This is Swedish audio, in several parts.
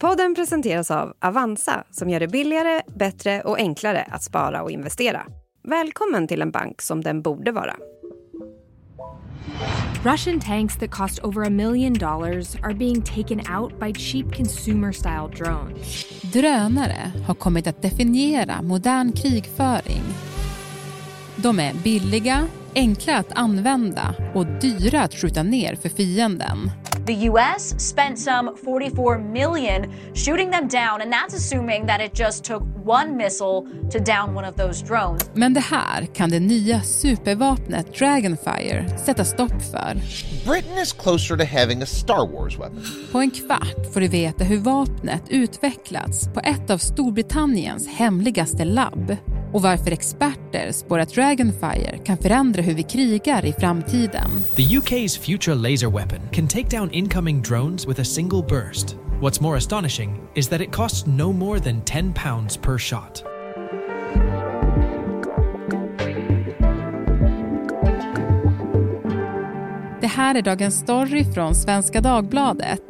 Podden presenteras av Avanza som gör det billigare, bättre och enklare att spara och investera. Välkommen till en bank som den borde vara. Russian tanks that cost over a million dollars are being taken out by cheap consumer style drones. Drönare har kommit att definiera modern krigföring. De är billiga, enkla att använda och dyra att skjuta ner för fienden. The US spent some 44 million shooting them down and that's assuming that it just took one missile to down one of those drones. Men det här kan det nya supervapnet Dragonfire sätta stopp för. Britain is closer to having a Star Wars weapon. På en kvart får du veta hur vapnet utvecklats på ett av Storbritanniens hemligaste labb och varför experter spår att Dragonfire kan förändra hur vi krigar i framtiden. The UK's future laser weapon can take down incoming drones with a single burst. What's more astonishing is that it costs no more than 10 pounds per shot. Det här är Dagens Story från Svenska Dagbladet.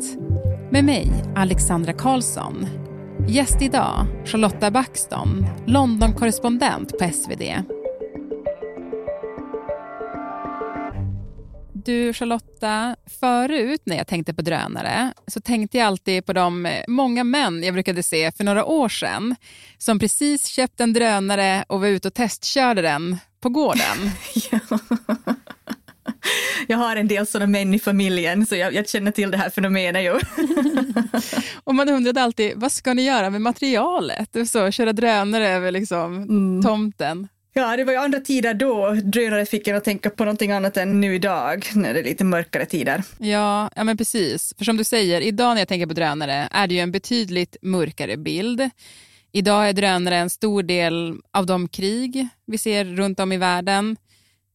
Med mig, Alexandra Karlsson. Gäst idag, Charlotta Backstone, London-korrespondent på SvD. Du Charlotta, förut när jag tänkte på drönare så tänkte jag alltid på de eh, många män jag brukade se för några år sedan som precis köpt en drönare och var ute och testkörde den på gården. ja. Jag har en del sådana män i familjen så jag, jag känner till det här fenomenet. Ju. och man undrade alltid, vad ska ni göra med materialet? Så, köra drönare över liksom, mm. tomten. Ja, det var ju andra tider då. Drönare fick en att tänka på någonting annat än nu idag, när det är lite mörkare tider. Ja, ja men precis. För som du säger, idag när jag tänker på drönare är det ju en betydligt mörkare bild. Idag är drönare en stor del av de krig vi ser runt om i världen,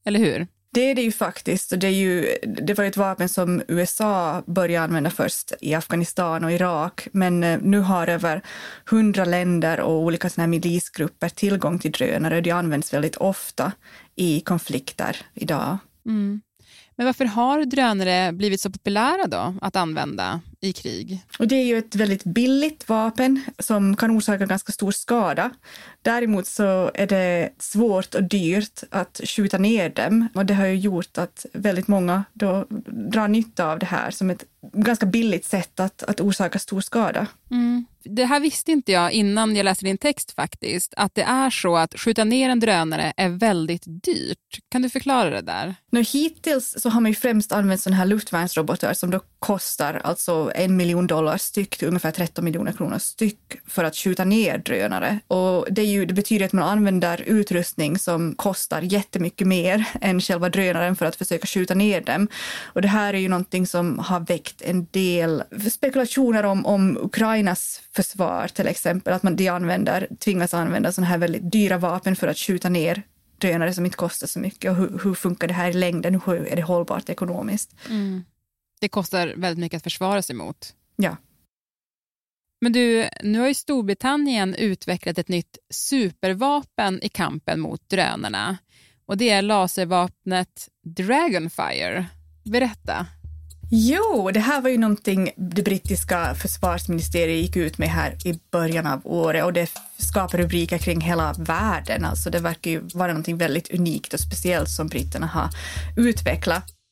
eller hur? Det är det ju faktiskt. Det, är ju, det var ett vapen som USA började använda först i Afghanistan och Irak. Men eh, nu har över hundra länder och olika såna milisgrupper tillgång till drönare. Det används väldigt ofta i konflikter idag. Mm. Men varför har drönare blivit så populära då att använda i krig? Och det är ju ett väldigt billigt vapen som kan orsaka ganska stor skada. Däremot så är det svårt och dyrt att skjuta ner dem och det har ju gjort att väldigt många då drar nytta av det här som ett ganska billigt sätt att, att orsaka stor skada. Mm. Det här visste inte jag innan jag läste din text faktiskt, att det är så att skjuta ner en drönare är väldigt dyrt. Kan du förklara det där? Nu, hittills så har man ju främst använt sådana här luftvärnsrobotar som då kostar alltså en miljon dollar styck till ungefär 13 miljoner kronor styck för att skjuta ner drönare. Och det, ju, det betyder att man använder utrustning som kostar jättemycket mer än själva drönaren för att försöka skjuta ner dem. Och det här är ju någonting som har väckt en del spekulationer om, om Ukrainas försvar till exempel, att man de använder, tvingas använda sådana här väldigt dyra vapen för att skjuta ner drönare som inte kostar så mycket och hur, hur funkar det här i längden? Hur är det hållbart ekonomiskt? Mm. Det kostar väldigt mycket att försvara sig mot. Ja. Men du, nu har ju Storbritannien utvecklat ett nytt supervapen i kampen mot drönarna och det är laservapnet Dragonfire. Berätta. Jo, det här var ju någonting det brittiska försvarsministeriet gick ut med här i början av året och det skapar rubriker kring hela världen. Alltså det verkar ju vara någonting väldigt unikt och speciellt som britterna har utvecklat.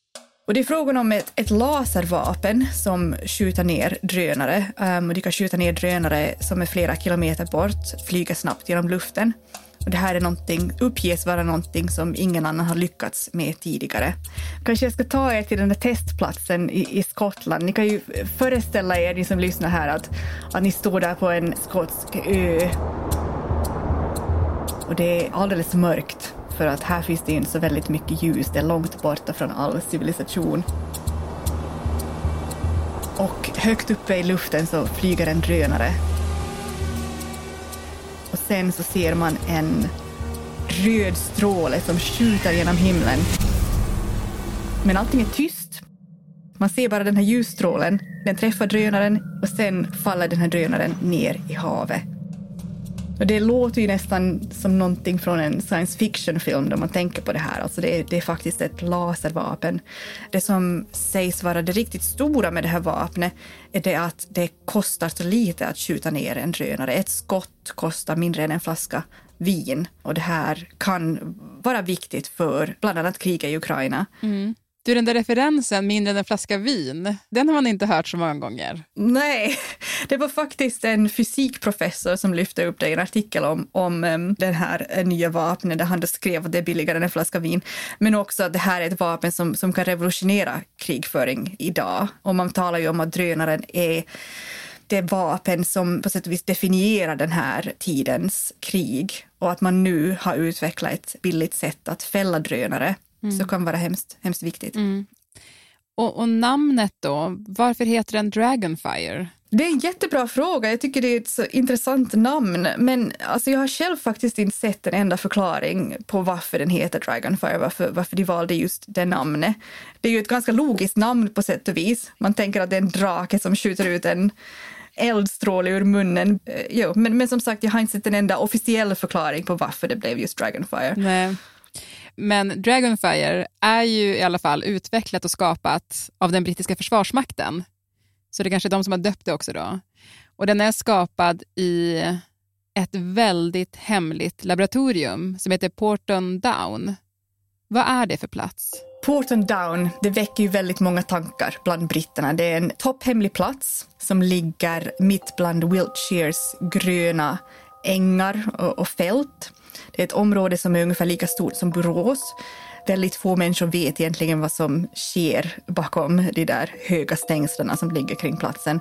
Och det är frågan om ett, ett laservapen som skjuter ner drönare. Um, och de kan skjuta ner drönare som är flera kilometer bort, flyga snabbt genom luften. Och det här är någonting, uppges vara någonting som ingen annan har lyckats med tidigare. Kanske jag ska ta er till den där testplatsen i, i Skottland. Ni kan ju föreställa er, ni som lyssnar här, att, att ni står där på en skotsk ö. Och det är alldeles mörkt för att här finns det inte så väldigt mycket ljus. Det är långt borta från all civilisation. Och högt uppe i luften så flyger en drönare och sen så ser man en röd stråle som skjuter genom himlen. Men allting är tyst. Man ser bara den här ljusstrålen. Den träffar drönaren och sen faller den här drönaren ner i havet. Och det låter ju nästan som någonting från en science fiction-film då man tänker på det här. Alltså det, är, det är faktiskt ett laservapen. Det som sägs vara det riktigt stora med det här vapnet är det att det kostar så lite att skjuta ner en drönare. Ett skott kostar mindre än en flaska vin och det här kan vara viktigt för bland annat kriget i Ukraina. Mm. Du, den där referensen, mindre än en flaska vin, den har man inte hört så många gånger. Nej, det var faktiskt en fysikprofessor som lyfte upp det i en artikel om, om um, den här eh, nya vapnet där han skrev att det är billigare än en flaska vin. Men också att det här är ett vapen som, som kan revolutionera krigföring idag. Och man talar ju om att drönaren är det vapen som på sätt och vis definierar den här tidens krig och att man nu har utvecklat ett billigt sätt att fälla drönare mm. så kan vara hemskt, hemskt viktigt. Mm. Och, och, namnet då, varför heter den Dragonfire? Det är en jättebra fråga. Jag tycker det är ett så intressant namn. Men alltså, jag har själv faktiskt inte sett en enda förklaring på varför den heter Dragonfire, varför, varför de valde just det namnet. Det är ju ett ganska logiskt namn på sätt och vis. Man tänker att det är en drake som skjuter ut en eldstråle ur munnen. Eh, jo, men, men som sagt, jag har inte sett en enda officiell förklaring på varför det blev just Dragonfire. Nej. Men Dragonfire är ju i alla fall utvecklat och skapat av den brittiska försvarsmakten. Så det är kanske är de som har döpt det också då. Och den är skapad i ett väldigt hemligt laboratorium som heter Porton Down. Vad är det för plats? Porton Down, det väcker ju väldigt många tankar bland britterna. Det är en topphemlig plats som ligger mitt bland Wiltshires gröna ängar och, och fält. Det är ett område som är ungefär lika stort som Borås. Väldigt få människor vet egentligen vad som sker bakom de där höga stängslen som ligger kring platsen.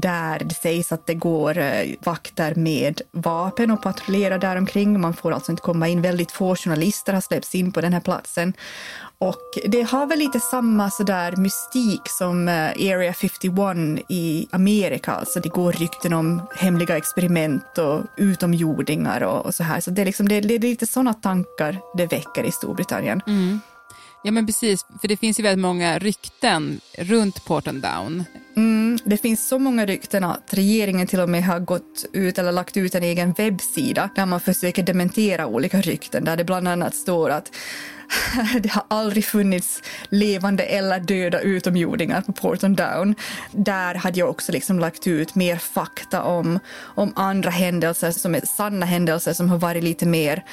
Där det sägs att det går eh, vakter med vapen och patrullerar däromkring. Man får alltså inte komma in. Väldigt få journalister har släppts in på den här platsen. Och det har väl lite samma sådär mystik som eh, Area 51 i Amerika. Alltså det går rykten om hemliga experiment och utomjordingar och, och så här. Så det är, liksom, det, det är lite sådana tankar det väcker i Storbritannien. Mm. Ja men precis, för det finns ju väldigt många rykten runt Porton Down. Mm, det finns så många rykten att regeringen till och med har gått ut eller lagt ut en egen webbsida där man försöker dementera olika rykten där det bland annat står att det har aldrig funnits levande eller döda utomjordingar på Porton Down. Där hade jag också liksom lagt ut mer fakta om, om andra händelser som är sanna händelser som har varit lite mer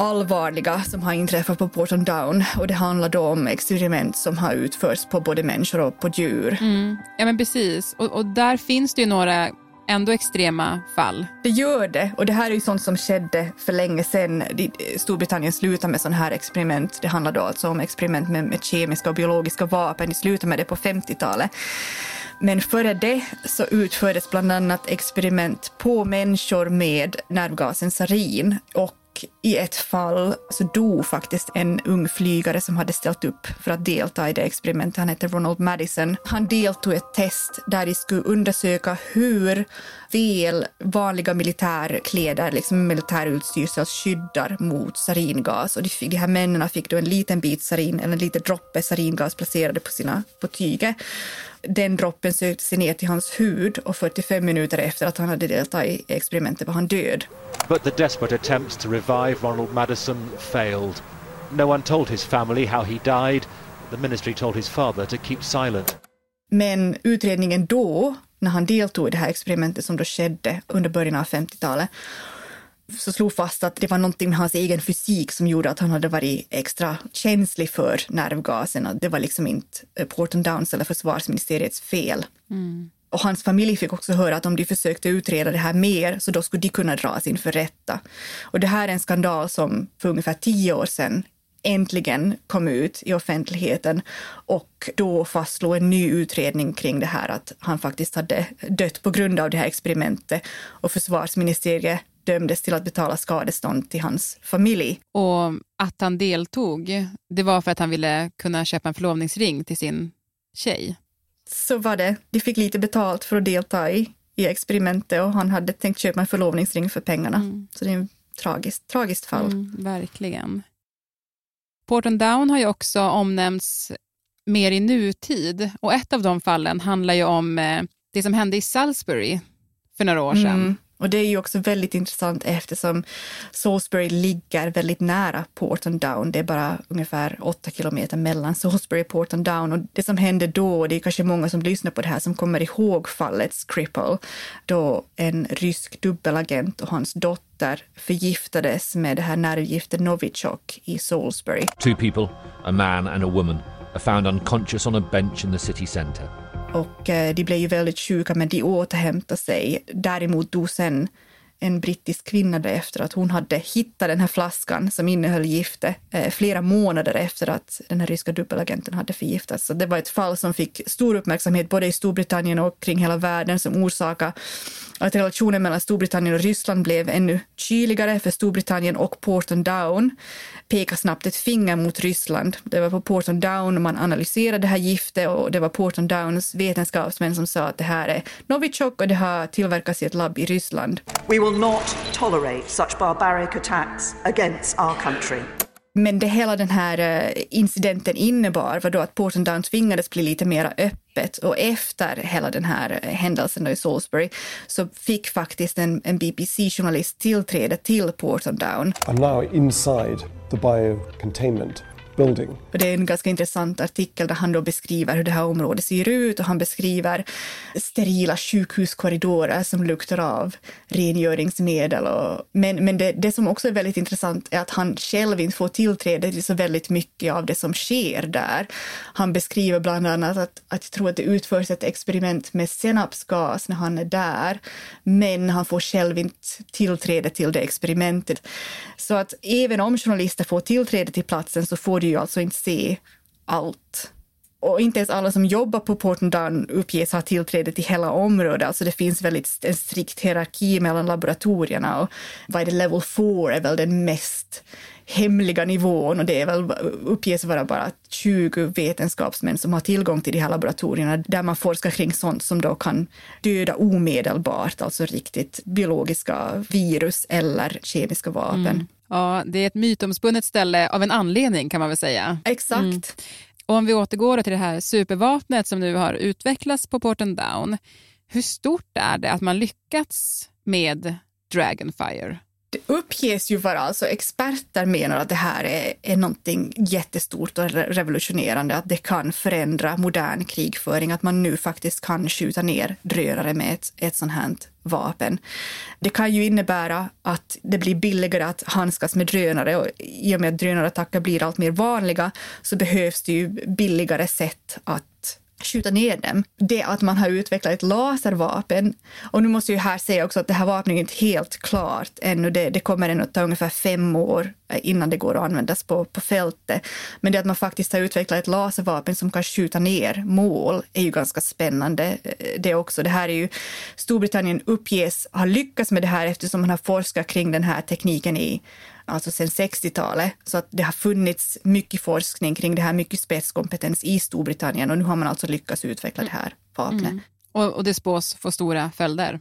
allvarliga som har inträffat på Porton Down och det handlar då om experiment som har utförts på både människor och på djur. Mm. Ja men precis och, och där finns det ju några ändå extrema fall. Det gör det. Och det här är ju sånt som skedde för länge sedan. Storbritannien slutade med sådana här experiment. Det handlar då alltså om experiment med, med kemiska och biologiska vapen. De slutade med det på 50-talet. Men före det så utfördes bland annat experiment på människor med nervgasen sarin och i ett fall alltså så dog faktiskt en ung flygare som hade ställt upp för att delta i det experimentet. Han hette Ronald Madison. Han deltog i ett test där de skulle undersöka hur väl vanliga militärkläder, liksom militärutstyrsel, skyddar mot saringas. Och de, fick, de här männen fick då en liten bit sarin, eller en liten droppe saringas placerade på sina på tyget. Den droppen sökte sig ner till hans hud och 45 minuter efter att han hade deltagit i experimentet var han död. But the desperate attempts to revive Ronald Madison failed. No one told his family how he died. The ministry told his father to keep silent. Men utredningen då, när han deltog i det här experimentet som då skedde under början av 50-talet, så slog fast att det var någonting med hans egen fysik som gjorde att han hade varit extra känslig för nervgasen. Det var liksom inte Porton Downs eller försvarsministeriets fel. Mm. Och hans familj fick också höra att om de försökte utreda det här mer så då skulle de kunna dras inför rätta. Och det här är en skandal som för ungefär tio år sedan äntligen kom ut i offentligheten och då fastslog en ny utredning kring det här att han faktiskt hade dött på grund av det här experimentet och försvarsministeriet dömdes till att betala skadestånd till hans familj. Och att han deltog, det var för att han ville kunna köpa en förlovningsring till sin tjej? Så var det. De fick lite betalt för att delta i, i experimentet och han hade tänkt köpa en förlovningsring för pengarna. Mm. Så det är ett tragiskt, tragiskt fall. Mm, verkligen. Porton Down har ju också omnämnts mer i nutid och ett av de fallen handlar ju om eh, det som hände i Salisbury för några år sedan. Mm. Och det är ju också väldigt intressant eftersom Salisbury ligger väldigt nära Porton Down. Det är bara ungefär åtta kilometer mellan Salisbury och Porton Down. Och det som hände då, det är kanske många som lyssnar på det här som kommer ihåg fallet Skripal, då en rysk dubbelagent och hans dotter förgiftades med det här nervgiftet Novichok i Salisbury. Two people, a man and a woman, are found unconscious on a bench in the city centre. Och eh, de blev ju väldigt sjuka, men de återhämtade sig. Däremot dosen sen en brittisk kvinna efter att hon hade hittat den här flaskan som innehöll giftet eh, flera månader efter att den här ryska dubbelagenten hade förgiftats. Så det var ett fall som fick stor uppmärksamhet både i Storbritannien och kring hela världen som orsakade att relationen mellan Storbritannien och Ryssland blev ännu kyligare för Storbritannien och Porton Down pekade snabbt ett finger mot Ryssland. Det var på Porton Down man analyserade det här giftet och det var Porton Downs vetenskapsmän som sa att det här är Novichok och det har tillverkats i ett labb i Ryssland. We will not tolerate such barbaric attacks against our country. Men det hela den här eh, incidenten innebar var då att Porton Down tvingades bli lite mer öppet och efter hela den här eh, händelsen i Salisbury så fick faktiskt en, en BBC-journalist tillträde till Porton Down. I'm now inside the biocontainment building. Det är en ganska intressant artikel där han då beskriver hur det här området ser ut och han beskriver sterila sjukhuskorridorer som luktar av rengöringsmedel. Och, men men det, det som också är väldigt intressant är att han själv inte får tillträde till så väldigt mycket av det som sker där. Han beskriver bland annat att, att jag tror att det utförs ett experiment med senapsgas när han är där, men han får själv inte tillträde till det experimentet. Så att även om journalister får tillträde till platsen så får de ju alltså inte se allt. Och inte ens alla som jobbar på Porton Down uppges ha tillträde till hela området. Alltså det finns väldigt en strikt hierarki mellan laboratorierna och vad är det, level 4 är väl den mest hemliga nivån och det är väl uppges vara bara 20 vetenskapsmän som har tillgång till de här laboratorierna där man forskar kring sånt som då kan döda omedelbart, alltså riktigt biologiska virus eller kemiska vapen. Mm. Ja, det är ett mytomspunnet ställe av en anledning kan man väl säga. Exakt. Mm. Och om vi återgår till det här supervapnet som nu har utvecklats på Porton Down. Hur stort är det att man lyckats med Dragonfire? Det uppges ju vara, alltså experter menar att det här är, är någonting jättestort och revolutionerande, att det kan förändra modern krigföring, att man nu faktiskt kan skjuta ner drönare med ett, ett sånt här vapen. Det kan ju innebära att det blir billigare att handskas med drönare och i och med att drönarattacker blir allt mer vanliga så behövs det ju billigare sätt att skjuta ner dem. Det att man har utvecklat ett laservapen. Och nu måste jag här säga också att det här vapnet är inte helt klart ännu. Det, det kommer ännu att ta ungefär fem år eh, innan det går att användas på, på fältet. Men det att man faktiskt har utvecklat ett laservapen som kan skjuta ner mål är ju ganska spännande. Eh, det också. Det här är ju Storbritannien uppges ha lyckats med det här eftersom man har forskat kring den här tekniken i alltså sedan 60-talet. Så att det har funnits mycket forskning kring det här, mycket spetskompetens i Storbritannien och nu har man alltså lyckats utveckla det här vapnet. Mm. Och, och det spås få stora följder?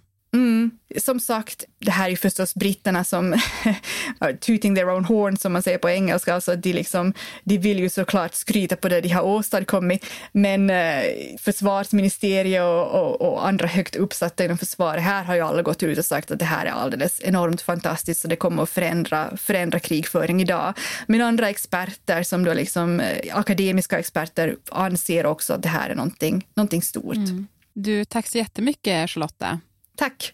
Mm. Som sagt, det här är förstås britterna som tooting their own horn som man säger på engelska. Alltså de, liksom, de vill ju såklart skryta på det de har åstadkommit. Men eh, försvarsministeriet och, och, och, andra högt uppsatta inom försvaret här har ju alla gått ut och sagt att det här är alldeles enormt fantastiskt och det kommer att förändra, förändra krigföring idag. Men andra experter som då liksom eh, akademiska experter anser också att det här är någonting, någonting stort. Mm. Du, tack så jättemycket Charlotta. Tack.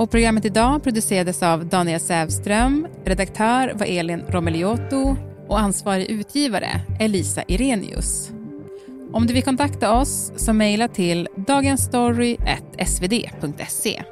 Och programmet idag producerades av Daniel Sävström, redaktör var Elin Romeliotto och ansvarig utgivare Elisa Irenius. Om du vill kontakta oss så mejla till dagensstory.svd.se.